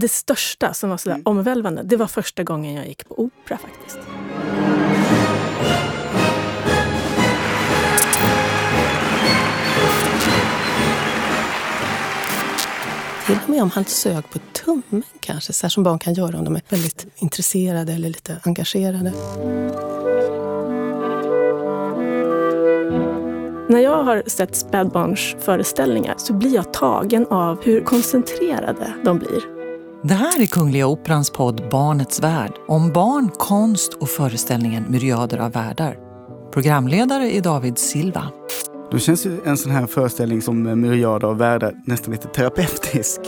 Det största som var sådär mm. omvälvande, det var första gången jag gick på opera faktiskt. Till och med om han sög på tummen kanske, så som barn kan göra om de är väldigt intresserade eller lite engagerade. När jag har sett spädbarnsföreställningar så blir jag tagen av hur koncentrerade de blir. Det här är Kungliga Operans podd Barnets värld om barn, konst och föreställningen Myriader av världar. Programledare är David Silva. Då känns ju en sån här föreställning som Myriader av världar nästan lite terapeutisk.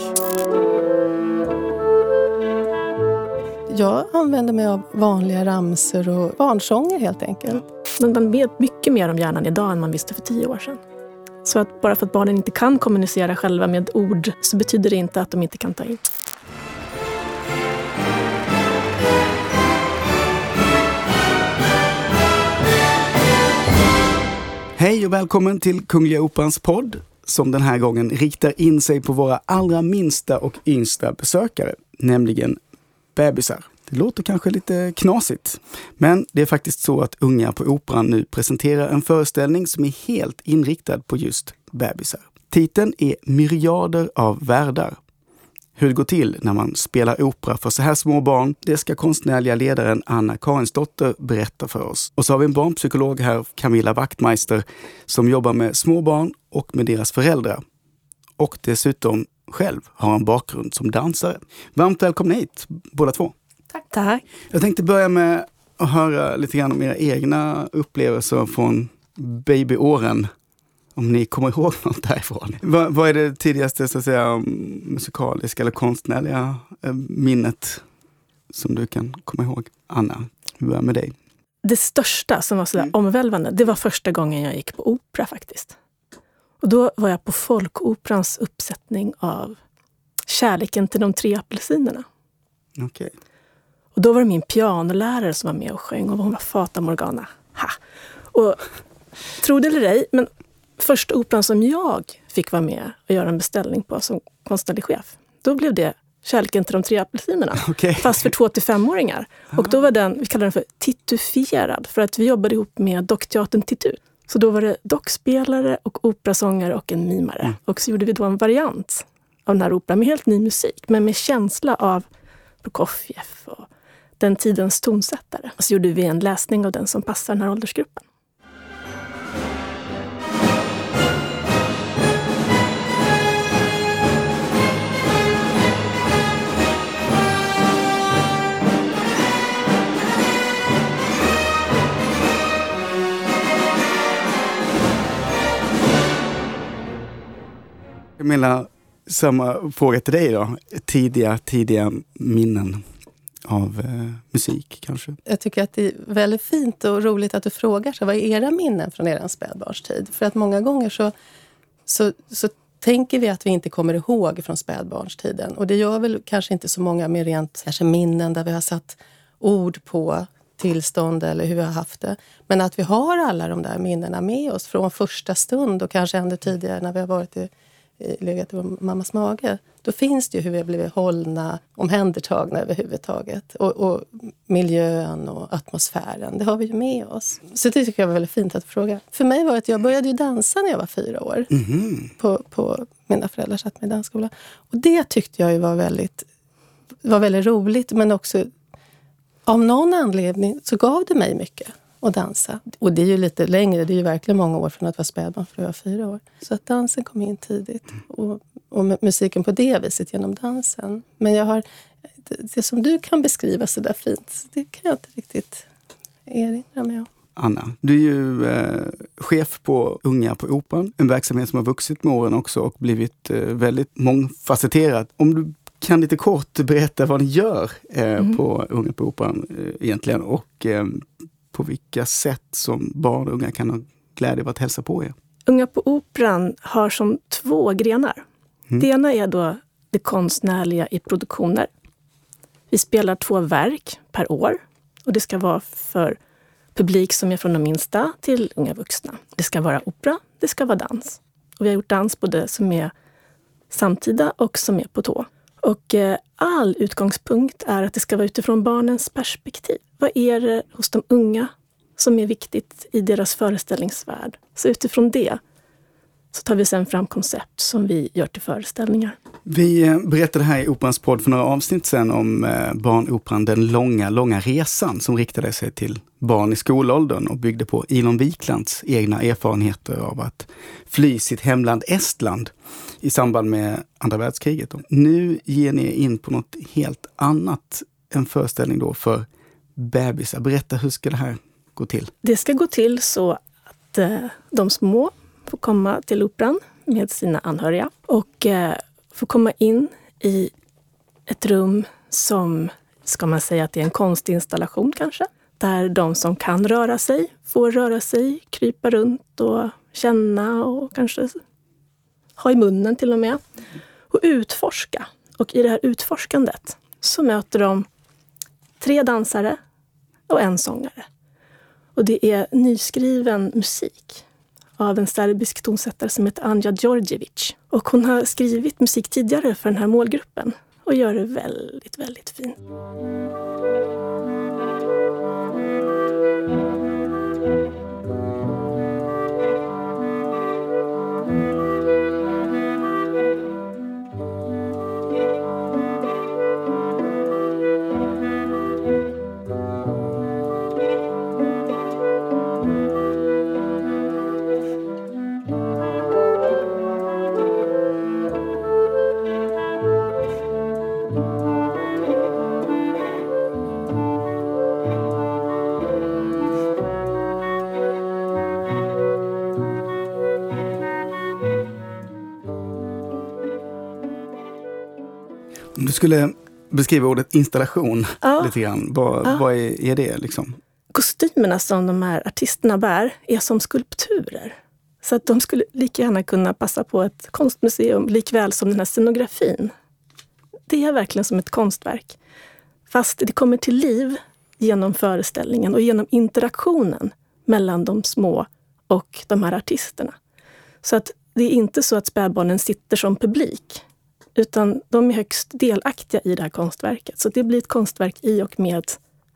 Jag använder mig av vanliga ramser och barnsånger helt enkelt. Men man vet mycket mer om hjärnan idag än man visste för tio år sedan. Så att bara för att barnen inte kan kommunicera själva med ord så betyder det inte att de inte kan ta in. Hej och välkommen till Kungliga Operans podd som den här gången riktar in sig på våra allra minsta och yngsta besökare, nämligen bebisar. Det låter kanske lite knasigt, men det är faktiskt så att Unga på Operan nu presenterar en föreställning som är helt inriktad på just bebisar. Titeln är Myriader av världar. Hur det går till när man spelar opera för så här små barn, det ska konstnärliga ledaren Anna Karinsdotter berätta för oss. Och så har vi en barnpsykolog här, Camilla Wachtmeister, som jobbar med små barn och med deras föräldrar. Och dessutom själv har en bakgrund som dansare. Varmt välkomna hit båda två. Tack. Tack. Jag tänkte börja med att höra lite grann om era egna upplevelser från babyåren. Om ni kommer ihåg något därifrån. Vad, vad är det tidigaste så att säga, musikaliska eller konstnärliga eh, minnet som du kan komma ihåg? Anna, vi börjar med dig. Det största som var sådär mm. omvälvande, det var första gången jag gick på opera faktiskt. Och då var jag på Folkoperans uppsättning av Kärleken till de tre apelsinerna. Okay. Och då var det min pianolärare som var med och sjöng och hon var Fata Morgana. Ha. Och tro det eller ej, men första operan som jag fick vara med och göra en beställning på som konstnärlig chef, då blev det Kärleken till de tre apelsinerna. Okay. Fast för två till femåringar. Och då var den, vi kallar den för titufierad, för att vi jobbade ihop med Dockteatern Titut. Så då var det dockspelare och operasångare och en mimare. Mm. Och så gjorde vi då en variant av den här operan med helt ny musik, men med känsla av Prokofjev och den tidens tonsättare. Och så gjorde vi en läsning av den som passar den här åldersgruppen. Camilla, samma fråga till dig då. Tidiga, tidiga minnen av eh, musik kanske? Jag tycker att det är väldigt fint och roligt att du frågar så vad är era minnen från er spädbarnstid? För att många gånger så, så, så tänker vi att vi inte kommer ihåg från spädbarnstiden. Och det gör väl kanske inte så många med rent kanske minnen där vi har satt ord på tillstånd eller hur vi har haft det. Men att vi har alla de där minnena med oss från första stund och kanske ännu tidigare när vi har varit i legat i mammas mage. Då finns det ju hur vi har blivit hållna, omhändertagna överhuvudtaget. Och, och miljön och atmosfären, det har vi ju med oss. Så det tycker jag var väldigt fint att fråga. För mig var det att jag började ju dansa när jag var fyra år. Mm. På, på mina föräldrar satt mig i dansskola. Och det tyckte jag ju var väldigt, var väldigt roligt men också av någon anledning så gav det mig mycket och dansa. Och det är ju lite längre, det är ju verkligen många år från att vara spädbarn för att vara fyra år. Så att dansen kom in tidigt. Och, och musiken på det viset genom dansen. Men jag har, det, det som du kan beskriva så där fint, det kan jag inte riktigt erinra mig om. Anna, du är ju eh, chef på Unga på Operan, en verksamhet som har vuxit med åren också och blivit eh, väldigt mångfacetterad. Om du kan lite kort berätta vad ni gör eh, mm. på Unga på Operan eh, egentligen och eh, på vilka sätt som barn och unga kan ha glädje av att hälsa på er? Unga på Operan har som två grenar. Mm. Det ena är då det konstnärliga i produktioner. Vi spelar två verk per år och det ska vara för publik som är från de minsta till unga vuxna. Det ska vara opera, det ska vara dans. Och vi har gjort dans både som är samtida och som är på tå. Och eh, all utgångspunkt är att det ska vara utifrån barnens perspektiv. Vad är det hos de unga som är viktigt i deras föreställningsvärld? Så utifrån det så tar vi sen fram koncept som vi gör till föreställningar. Vi berättade här i Operans podd för några avsnitt sedan om eh, barnoperan Den långa, långa resan som riktade sig till barn i skolåldern och byggde på Ilon Wiklands egna erfarenheter av att fly sitt hemland Estland i samband med andra världskriget. Nu ger ni er in på något helt annat, en föreställning då för bebisar. Berätta, hur ska det här gå till? Det ska gå till så att eh, de små får komma till Operan med sina anhöriga och eh, får komma in i ett rum som, ska man säga att det är en konstinstallation kanske, där de som kan röra sig får röra sig, krypa runt och känna och kanske ha i munnen till och med. Och utforska. Och i det här utforskandet så möter de tre dansare och en sångare. Och det är nyskriven musik av en serbisk tonsättare som heter Anja Djordjevic. Och hon har skrivit musik tidigare för den här målgruppen och gör det väldigt, väldigt fint. Du skulle beskriva ordet installation Ja. lite grann, vad, Ja. vad är, är det? Liksom? Kostymerna som de här artisterna bär är som skulpturer. Så att de skulle lika gärna kunna passa på ett konstmuseum likväl som den här scenografin. Det är verkligen som ett konstverk. Fast det kommer till liv genom föreställningen och genom interaktionen mellan de små och de här artisterna. Så att det är inte så att spädbarnen sitter som publik, utan de är högst delaktiga i det här konstverket. Så det blir ett konstverk i och med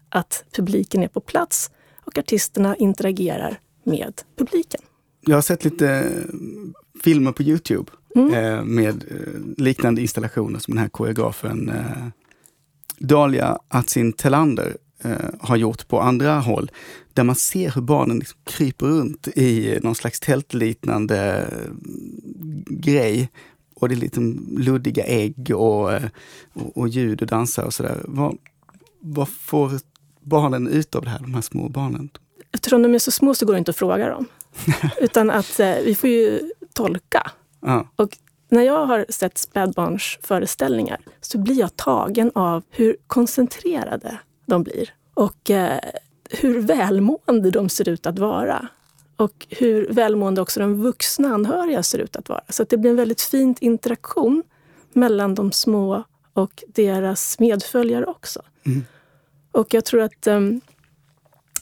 att publiken är på plats och artisterna interagerar med publiken. Jag har sett lite filmer på Youtube Mm. eh, med eh, liknande installationer som den här koreografen eh, Dalia Atsin Telander har gjort på andra håll. Där man ser hur barnen liksom kryper runt i någon slags tältliknande grej. Och det är lite luddiga ägg och, eh, och, och ljud och dansar och sådär. Vad, vad får barnen ut av det här, de här små barnen? Eftersom de är så små så går det inte att fråga dem. Utan att eh, vi får ju tolka. Ja. Och när jag har sett spädbarnsföreställningar så blir jag tagen av hur koncentrerade de blir. Och eh, hur välmående de ser ut att vara. Och hur välmående också de vuxna anhöriga ser ut att vara. Så att det blir en väldigt fin interaktion mellan de små och deras medföljare också. Mm. Och jag tror att ehm,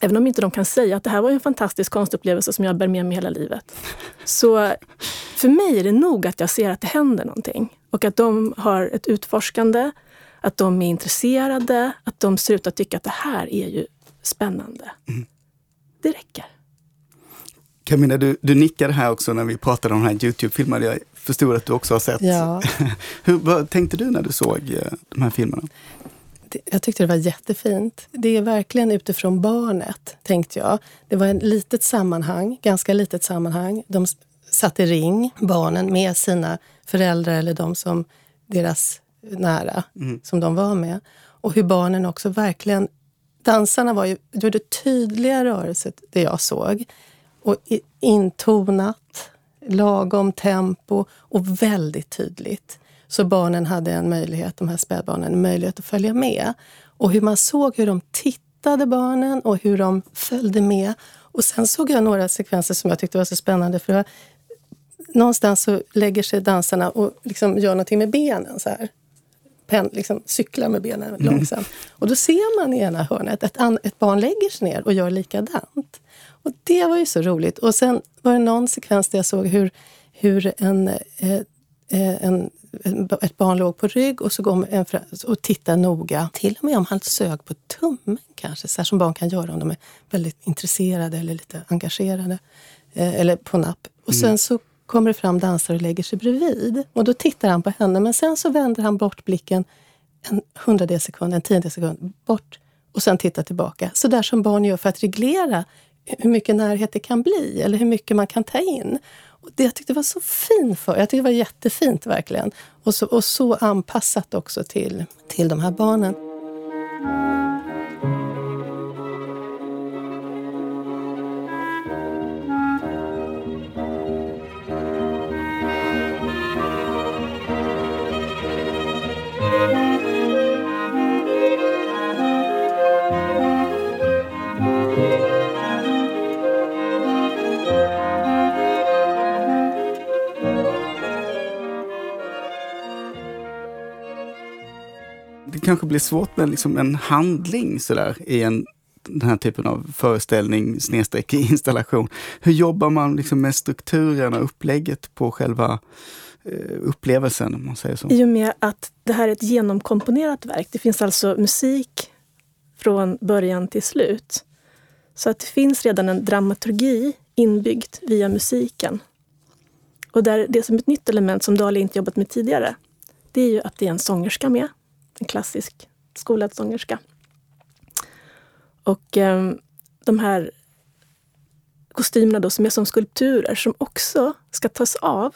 Även om inte de kan säga att det här var en fantastisk konstupplevelse som jag bär med mig hela livet. Så för mig är det nog att jag ser att det händer någonting. Och att de har ett utforskande, att de är intresserade, att de ser ut att tycka att det här är ju spännande. Det räcker. Camilla, du, du nickade här också när vi pratade om den här Youtube-filmen. Jag förstod att du också har sett. Ja, Hur, vad tänkte du när du såg eh, de här filmerna? det, jag tyckte det var jättefint. Det är verkligen utifrån barnet, tänkte jag. Det var ett litet sammanhang, ganska litet sammanhang. De satt i ring, barnen, med sina föräldrar eller de som deras nära, som de var med. Och hur barnen också verkligen... Dansarna var ju, gjorde tydliga rörelser, det jag såg. Och intonat, lagom tempo och väldigt tydligt. Så barnen hade en möjlighet, de här spädbarnen, en möjlighet att följa med. Och hur man såg hur de tittade barnen och hur de följde med. Och sen såg jag några sekvenser som jag tyckte var så spännande. För jag, någonstans så lägger sig dansarna och liksom gör någonting med benen så här. Pen, liksom cyklar med benen långsamt. Och då ser man i ena hörnet ett, an, ett barn lägger sig ner och gör likadant. Och det var ju så roligt. Och sen var det någon sekvens där jag såg hur, hur en, eh, eh, en, ett barn låg på rygg och så går en och tittar noga. Till och med om han sög på tummen kanske, så som barn kan göra om de är väldigt intresserade eller lite engagerade. Eh, eller på napp. Och sen mm. så kommer det fram dansare och lägger sig bredvid. Och då tittar han på henne, men sen så vänder han bort blicken en hundradels sekund, en tiondels sekund bort och sen tittar tillbaka. Så där som barn gör för att reglera hur mycket närhet det kan bli eller hur mycket man kan ta in. Och det jag tyckte var så fint för. Jag tyckte det var jättefint verkligen. Och så, och så anpassat också till, till de här barnen. Kanske blir svårt med liksom en handling sådär i en, den här typen av föreställning snedstreck installation. Hur jobbar man liksom med strukturen och upplägget på själva eh, upplevelsen, om man säger så? I och med att det här är ett genomkomponerat verk. Det finns alltså musik från början till slut. Så att det finns redan en dramaturgi inbyggd via musiken. Och där det som ett nytt element som Dali inte jobbat med tidigare, det är ju att det är en sångerska med en klassisk skolad sångerska. Och eh, de här kostymerna då, som är som skulpturer som också ska tas av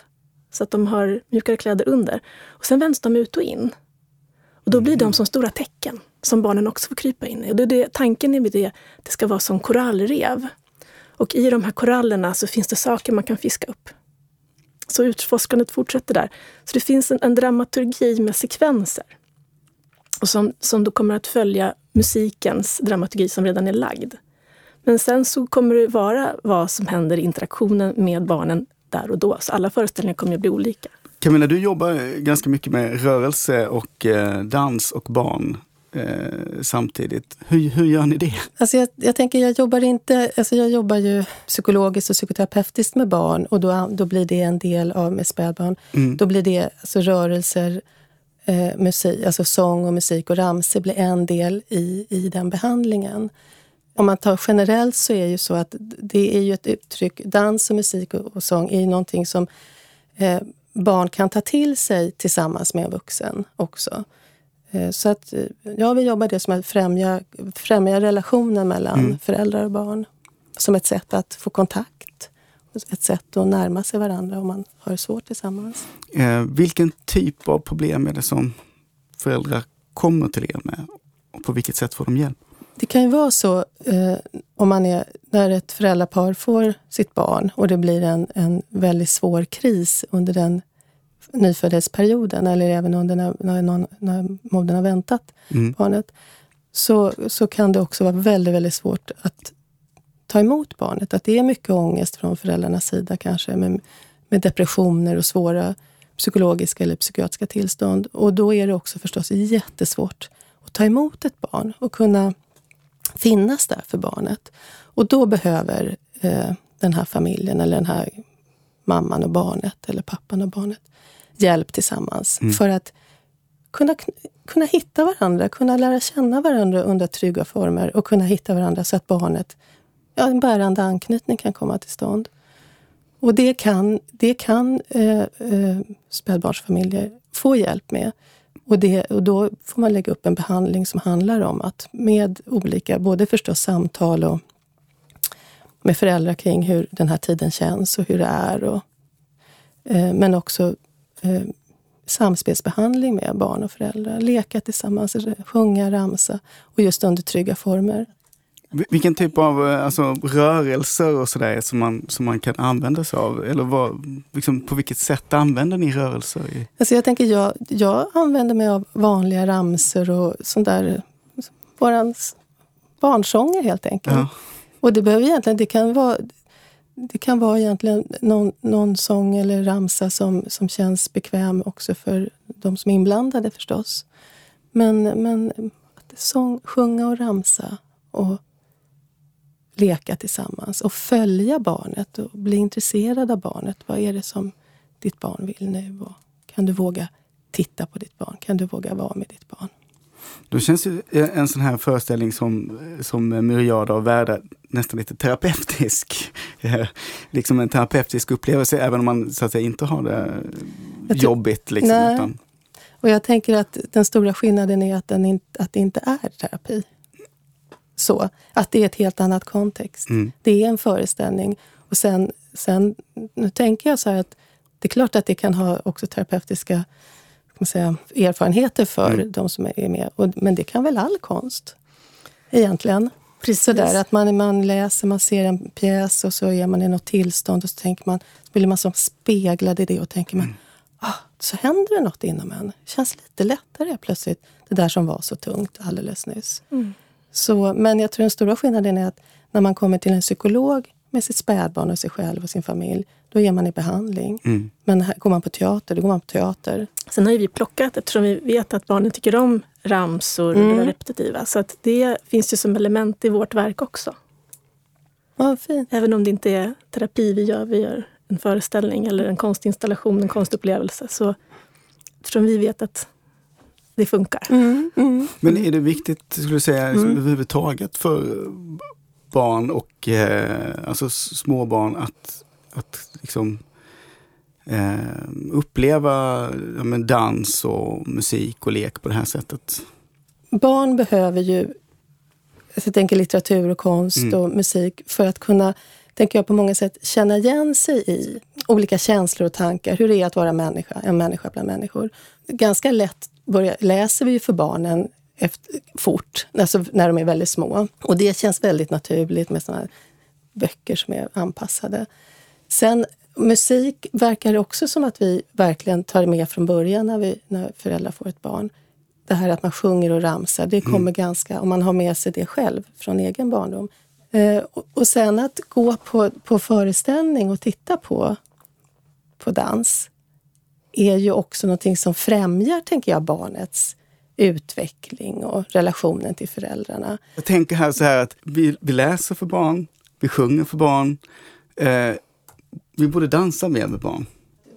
så att de har mjukare kläder under. Och Sen vänds de ut och in. Och Då blir de mm. som stora tecken som barnen också får krypa in i. Och det, det, tanken är det, det ska vara som korallrev. Och i de här korallerna så finns det saker man kan fiska upp. Så utforskandet fortsätter där. Så det finns en, en dramaturgi med sekvenser och som, som då kommer att följa musikens dramaturgi som redan är lagd. Men sen så kommer det vara vad som händer i interaktionen med barnen där och då. Så alla föreställningar kommer att bli olika. Camilla, du jobbar ganska mycket med rörelse och eh, dans och barn eh, samtidigt. Hur, hur gör ni det? Alltså jag, jag, tänker, jag jobbar inte... Alltså jag jobbar ju psykologiskt och psykoterapeutiskt med barn och då, då blir det en del av med spädbarn. Mm. Då blir det alltså rörelser, eh, musik, alltså sång och musik och ramsor blir en del i, i den behandlingen. Om man tar generellt så är ju så att det är ju ett uttryck, dans och musik och, och sång är ju någonting som eh, barn kan ta till sig tillsammans med en vuxen också. Eh, så att, eh, ja, vi jobbar det som att främja, främja relationen mellan mm. föräldrar och barn. Som ett sätt att få kontakt ett sätt att närma sig varandra om man har det svårt tillsammans. Eh, vilken typ av problem är det som föräldrar kommer till er med? Och på vilket sätt får de hjälp? Det kan ju vara så eh, om man är, när ett föräldrapar får sitt barn och det blir en, en väldigt svår kris under den nyföddhetsperioden eller även under när, när, någon, när modern har väntat mm. barnet. Så, så kan det också vara väldigt, väldigt svårt att ta emot barnet. Att det är mycket ångest från föräldrarnas sida kanske med, med depressioner och svåra psykologiska eller psykiatriska tillstånd. Och då är det också förstås jättesvårt att ta emot ett barn och kunna finnas där för barnet. Och då behöver eh, den här familjen eller den här mamman och barnet eller pappan och barnet hjälp tillsammans mm. för att kunna, kunna hitta varandra, kunna lära känna varandra under trygga former och kunna hitta varandra så att barnet ja, en bärande anknytning kan komma till stånd. Och det kan, det kan eh, eh, spädbarnsfamiljer få hjälp med. Och, det, och då får man lägga upp en behandling som handlar om att med olika, både förstås samtal och med föräldrar kring hur den här tiden känns och hur det är. Och, eh, men också eh, samspelsbehandling med barn och föräldrar. Leka tillsammans, sjunga, ramsa och just under trygga former. Vilken typ av eh, alltså, rörelser och sådär som man, som man kan använda sig av? Eller vad, liksom, på vilket sätt använder ni rörelser? I? Alltså jag, tänker, jag, jag använder mig av vanliga ramser och sånt där. Vårans barnsånger helt enkelt. Ja. Och det behöver egentligen, det kan vara det kan vara egentligen någon, någon sång eller ramsa som, som känns bekväm också för de som är inblandade förstås. Men, men sång, sjunga och ramsa och leka tillsammans och följa barnet och bli intresserad av barnet. Vad är det som ditt barn vill nu? Och Kan du våga titta på ditt barn? Kan du våga vara med ditt barn? Då känns ju en sån här föreställning som, som myriader av världar nästan lite terapeutisk. liksom en terapeutisk upplevelse även om man så att säga inte har det jobbigt. Liksom, nej. Utan... Och jag tänker att den stora skillnaden är att, den in, att det inte är terapi. Så, att det är ett helt annat kontext. Mm. Det är en föreställning. Och sen, sen, nu tänker jag så här att det är klart att det kan ha också terapeutiska man säga, erfarenheter för mm. de som är med. Och, men det kan väl all konst egentligen. Precis. Sådär att man, man läser, man ser en pjäs och så är man i något tillstånd och så tänker man, så blir man som speglad i det och tänker man, mm. ah, så händer det något inom en. Det känns lite lättare plötsligt, det där som var så tungt alldeles nyss. Mm. Så, men jag tror den stora skillnaden är att när man kommer till en psykolog med sitt spädbarn och sig själv och sin familj, då är man i behandling. Mm. Men här, går man på teater, då går man på teater. Sen har ju vi plockat, eftersom vi vet att barnen tycker om ramsor mm. och repetitiva. Så att det finns ju som element i vårt verk också. Ja, fint. Även om det inte är terapi vi gör, vi gör en föreställning eller en konstinstallation, en konstupplevelse. Så eftersom vi vet att det funkar. Mm, mm, Men är det viktigt, skulle du säga, mm. överhuvudtaget för barn och eh, alltså småbarn att, att liksom, eh, uppleva ja, men dans och musik och lek på det här sättet? Barn behöver ju, jag tänker litteratur och konst mm. och musik för att kunna tänker jag på många sätt känna igen sig i olika känslor och tankar. Hur det är att vara människa, en människa bland människor. Ganska lätt börja, läser vi för barnen efter, fort, alltså när de är väldigt små. Och det känns väldigt naturligt med såna böcker som är anpassade. Sen musik verkar också som att vi verkligen tar med från början när, vi, när föräldrar får ett barn. Det här att man sjunger och ramsar, det kommer mm. ganska, om man har med sig det själv från egen barndom. Eh, och, och sen att gå på, på föreställning och titta på, på dans är ju också någonting som främjar, tänker jag, barnets utveckling och relationen till föräldrarna. Jag tänker här så här att vi, vi läser för barn, vi sjunger för barn. Eh, vi borde dansa mer med barn.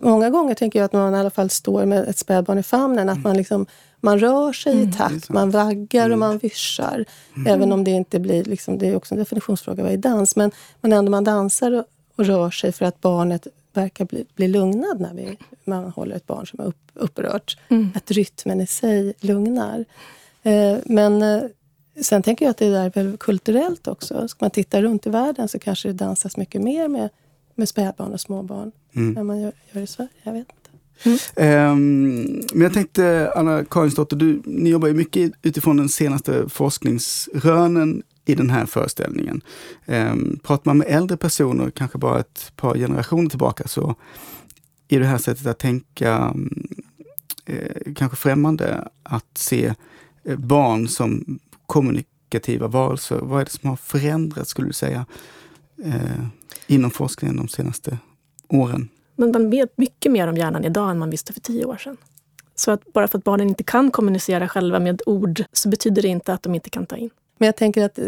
Många gånger tänker jag att man i alla fall står med ett spädbarn i famnen, att mm. man, liksom, man rör sig mm, i takt, man vaggar mm. och man vyssar. Mm. Även om det inte blir, liksom, det är också en definitionsfråga vad är dans, men, men ändå man dansar och, och rör sig för att barnet verkar bli, bli lugnad när vi, man håller ett barn som är upp, upprört. Mm. Att rytmen i sig lugnar. Eh, men eh, sen tänker jag att det är väl kulturellt också. Ska man titta runt i världen så kanske det dansas mycket mer med, med spädbarn och småbarn mm. än man gör, gör i Sverige. Jag vet inte. Mm. Um, men jag tänkte, Anna Karinsdotter, du, ni jobbar ju mycket utifrån den senaste forskningsrönen i den här föreställningen. Um, pratar man med äldre personer, kanske bara ett par generationer tillbaka, så är det här sättet att tänka mm, eh, kanske främmande. Att se eh, barn som kommunikativa varelser. Vad är det som har förändrats, skulle du säga, eh, inom forskningen de senaste åren? Men man vet mycket mer om hjärnan idag än man visste för tio år sedan. Så att bara för att barnen inte kan kommunicera själva med ord så betyder det inte att de inte kan ta in. Men jag tänker att eh,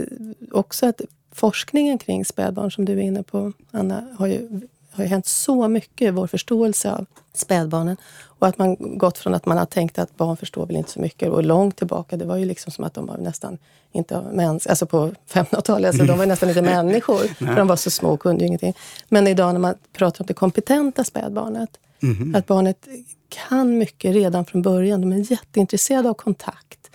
också att forskningen kring spädbarn, som du är inne på, Anna, har ju, har ju hänt så mycket i vår förståelse av spädbarnen. Och att man gått från att man har tänkt att barn förstår väl inte så mycket och långt tillbaka, det var ju liksom som att de var nästan inte mäns, alltså på 1500-talet, alltså de var nästan inte människor. för de var så små och kunde ju ingenting. Men idag när man pratar om det kompetenta spädbarnet, mm. att barnet kan mycket redan från början. De är jätteintresserade av kontakt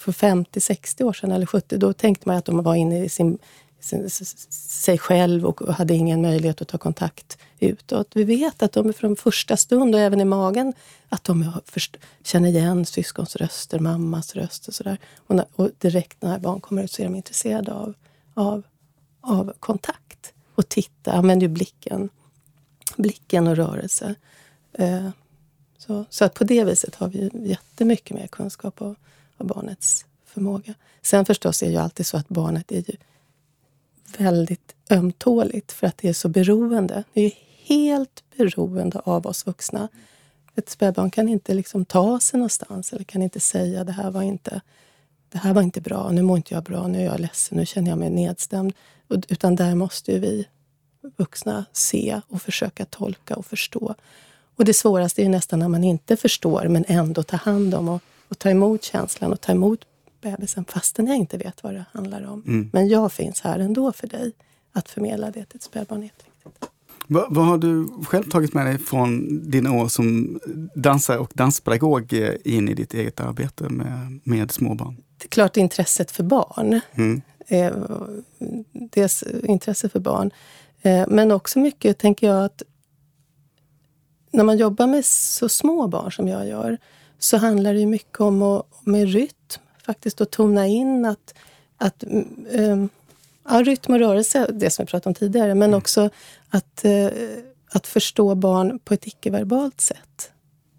för 50-60 år sedan, eller 70, då tänkte man att de var inne i sin, sin, sig själv och hade ingen möjlighet att ta kontakt utåt. Vi vet att de från första stund och även i magen, att de först, känner igen syskons röster, mammas röst och sådär. Och, när, och direkt när barn kommer ut så är de intresserade av, av, av kontakt. Och titta, använder ju blicken, blicken och rörelse. Eh, så, så att på det viset har vi jättemycket mer kunskap och, av barnets förmåga. Sen förstås är det ju alltid så att barnet är ju väldigt ömtåligt för att det är så beroende. Det är helt beroende av oss vuxna. Ett spädbarn kan inte liksom ta sig någonstans eller kan inte säga det här var inte, det här var inte bra, nu mår inte jag bra, nu är jag ledsen, nu känner jag mig nedstämd. Utan där måste vi vuxna se och försöka tolka och förstå. Och det svåraste är ju nästan när man inte förstår men ändå tar hand om och, och tar emot känslan och tar emot bebisen fastän jag inte vet vad det handlar om. Mm. Men jag finns här ändå för dig. Att förmedla det till ett spädbarn. Vad, vad har du själv tagit med dig från dina år som dansare och danspedagog eh, in i ditt eget arbete med, med småbarn? Det är klart intresset för barn. Mm. Eh, dels intresse för barn. Eh, men också mycket, tänker jag, att när man jobbar med så små barn som jag gör så handlar det mycket om att, med rytm, faktiskt att tona in att, att um, ja, rytm och rörelse, det som vi pratade om tidigare, men också att, uh, att förstå barn på ett icke-verbalt sätt.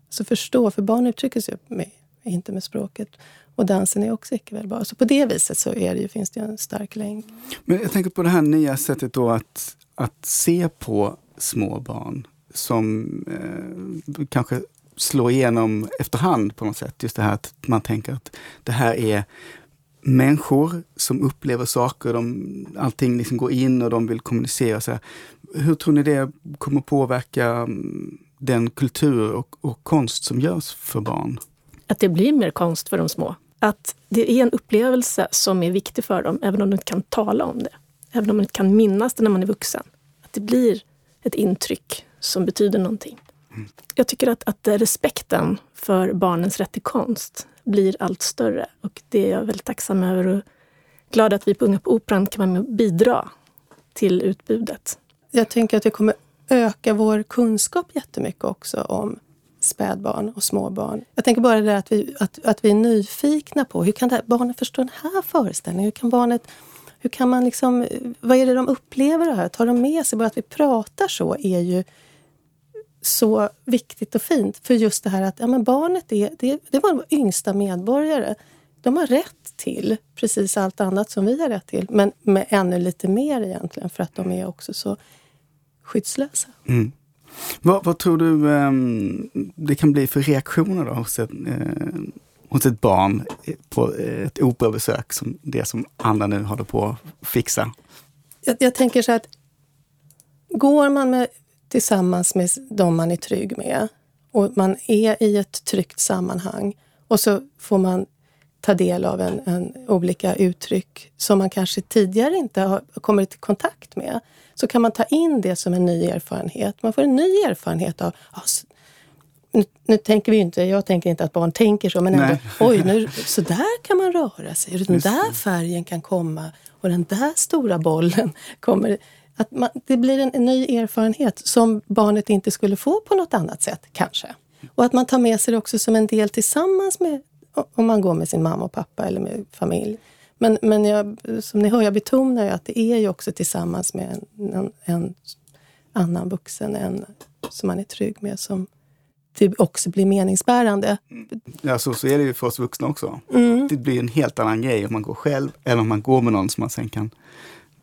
Så förstå, för barn uttrycker sig med, inte med språket. Och dansen är också icke-verbal. Så på det viset så är det ju, finns det en stark länk. Men jag tänker på det här nya sättet då att, att se på små barn som eh, kanske slå igenom efterhand på något sätt. Just det här att man tänker att det här är människor som upplever saker, de, allting liksom går in och de vill kommunicera. Så här. Hur tror ni det kommer påverka mm, den kultur och, och konst som görs för barn? Att det blir mer konst för de små. Att det är en upplevelse som är viktig för dem, även om de inte kan tala om det. Även om de inte kan minnas det när man är vuxen. Att det blir ett intryck som betyder någonting. Jag tycker att, att respekten för barnens rätt till konst blir allt större. Och det är jag väldigt tacksam över och glad att vi på Unga på Operan kan vara med och bidra till utbudet. Jag tänker att det kommer öka vår kunskap jättemycket också om spädbarn och småbarn. Jag tänker bara det att vi, att, att vi är nyfikna på hur kan det här, barnet förstå den här föreställningen? Hur kan barnet hur kan man liksom, eh, vad är det de upplever det här? Tar de med sig? Bara att vi pratar så är ju så viktigt och fint. För just det här att ja, men barnet är, det, det var vår yngsta medborgare. De har rätt till precis allt annat som vi har rätt till. Men med ännu lite mer egentligen för att de är också så skyddslösa. Mm. Vad, vad, tror du um, det kan bli för reaktioner då hos ett, uh, hos ett barn på ett operabesök som det som Anna nu håller på att fixa? Jag, jag tänker så att går man med, tillsammans med de man är trygg med och man är i ett tryggt sammanhang och så får man ta del av en, en, olika uttryck som man kanske tidigare inte har kommit i kontakt med. Så kan man ta in det som en ny erfarenhet. Man får en ny erfarenhet av nu, nu, tänker vi inte, jag tänker inte att barn tänker så, men ändå, Nej. oj, nu, så där kan man röra sig. Den där färgen kan komma och den där stora bollen kommer. Att man, det blir en, en, ny erfarenhet som barnet inte skulle få på något annat sätt, kanske. Och att man tar med sig det också som en del tillsammans med, om man går med sin mamma och pappa eller med familj. Men, men jag, som ni hör, jag betonar ju att det är ju också tillsammans med en, en, en annan vuxen, en som man är trygg med, som det också blir meningsbärande. Ja, så, så är det ju för oss vuxna också. Mm. Det blir en helt annan grej om man går själv eller om man går med någon som man sen kan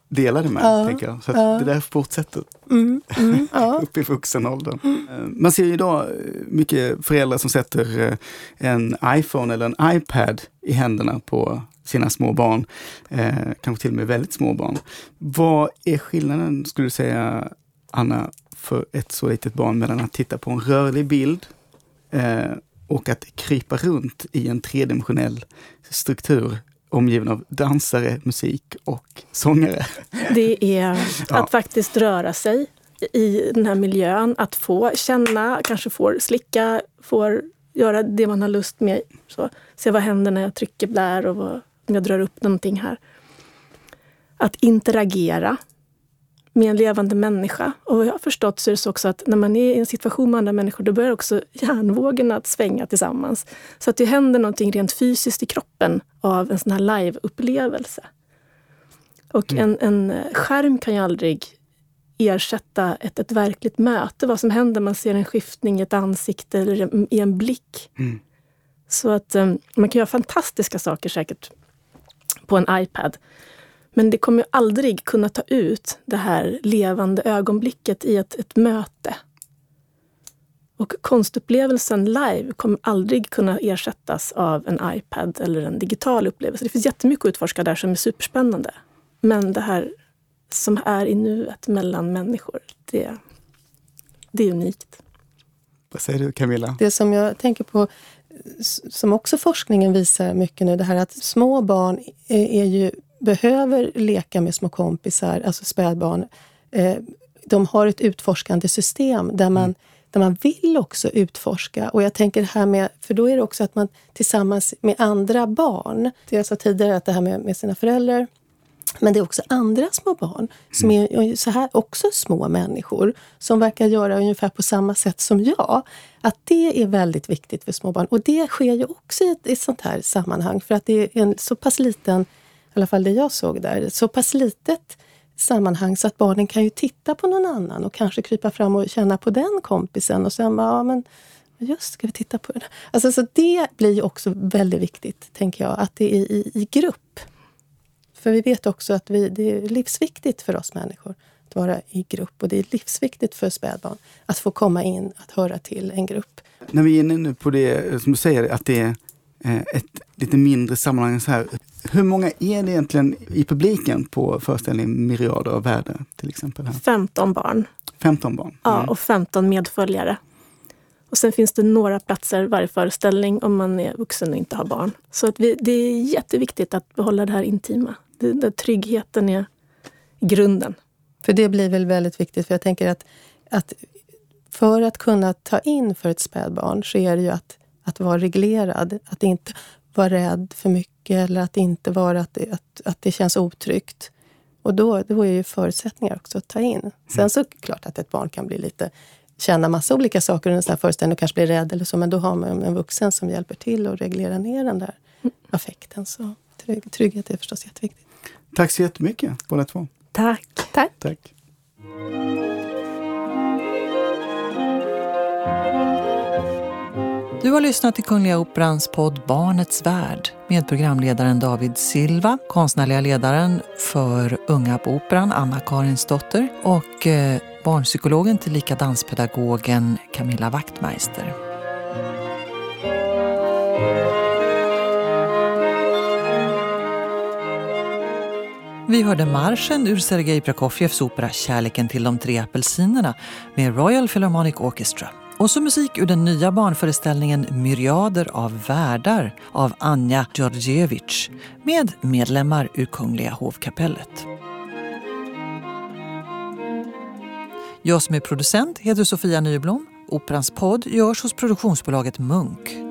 dela det med. Ja, tänker jag. Så ja. det där fortsätter mm, mm, ja. upp i vuxen ålder. Mm. Man ser ju idag eh, mycket föräldrar som sätter eh, en iPhone eller en iPad i händerna på sina små barn. Eh, kanske till och med väldigt små barn. Vad är skillnaden, skulle du säga, Anna, för ett så litet barn mellan att titta på en rörlig bild eh, och att krypa runt i en tredimensionell struktur omgiven av dansare, musik och sångare. Det är ja. att faktiskt röra sig i den här miljön, att få känna, kanske får slicka, får göra det man har lust med. Så, se vad händer när jag trycker där och vad, om jag drar upp någonting här. Att interagera med en levande människa. Och vad jag har förstått så är det så också att när man är i en situation med andra människor, då börjar också hjärnvågorna att svänga tillsammans. Så att det händer någonting rent fysiskt i kroppen av en sån här live-upplevelse. Och mm. en, en skärm kan ju aldrig ersätta ett, ett verkligt möte. Vad som händer, man ser en skiftning i ett ansikte eller i en blick. Mm. Så att um, man kan göra fantastiska saker säkert på en iPad. Men det kommer aldrig kunna ta ut det här levande ögonblicket i ett, ett möte. Och konstupplevelsen live kommer aldrig kunna ersättas av en iPad eller en digital upplevelse. Det finns jättemycket att utforska där som är superspännande. Men det här som är i nuet mellan människor, det, det är unikt. Vad säger du Camilla? Det som jag tänker på, som också forskningen visar mycket nu, det här att små barn är, är ju, behöver leka med små kompisar, alltså spädbarn. Eh, de har ett utforskande system där man, mm. där man vill också utforska. Och jag tänker här med, för då är det också att man tillsammans med andra barn, jag sa tidigare, att det här med, med sina föräldrar, men det är också andra små barn som är så här, också små människor som verkar göra ungefär på samma sätt som jag. Att det är väldigt viktigt för små barn. Och det sker ju också i ett, i ett sånt här sammanhang för att det är en så pass liten, alla fall det jag såg där, så pass litet sammanhang så att barnen kan ju titta på någon annan och kanske krypa fram och känna på den kompisen och sen bara, ja men just ska vi titta på den. Alltså, så det blir också väldigt viktigt, tänker jag, att det är i, i grupp. För vi vet också att vi, det är livsviktigt för oss människor att vara i grupp och det är livsviktigt för spädbarn att få komma in, att höra till en grupp. När vi är inne nu på det eh, som du säger, att det är eh, ett lite mindre sammanhang så här. Hur många är det egentligen i publiken på föreställningen Myriader av värde till exempel? Här? 15 barn. 15 barn? Mm. Ja, och 15 medföljare. Och sen finns det några platser varje föreställning om man är vuxen och inte har barn. Så att vi, det är jätteviktigt att behålla det här intima den där tryggheten är grunden. För det blir väl väldigt viktigt, för jag tänker att, att för att kunna ta in för ett spädbarn så är det ju att, att vara reglerad. Att inte vara rädd för mycket eller att inte vara att det, att, att det känns otryggt. Och då, då är ju förutsättningar också att ta in. Sen mm. så är det klart att ett barn kan bli lite känna massa olika saker under en sån här föreställning och kanske bli rädd eller så, men då har man en vuxen som hjälper till att reglera ner den där mm. affekten. Så trygghet är förstås jätteviktigt. Tack så jättemycket båda två. Tack. Tack. Tack. Du har lyssnat till Kungliga Operans podd Barnets värld med programledaren David Silva, konstnärliga ledaren för Unga på Operan Anna-Karin Stotter och eh, barnpsykologen tillika danspedagogen Camilla Wachtmeister. Vi hörde marschen ur Sergej Prokofjevs opera Kärleken till de tre apelsinerna med Royal Philharmonic Orchestra. Och så musik ur den nya barnföreställningen Myriader av världar av Anja Djordjevic med medlemmar ur Kungliga hovkapellet. Jag som är producent heter Sofia Nyblom. Operans podd görs hos produktionsbolaget Munk.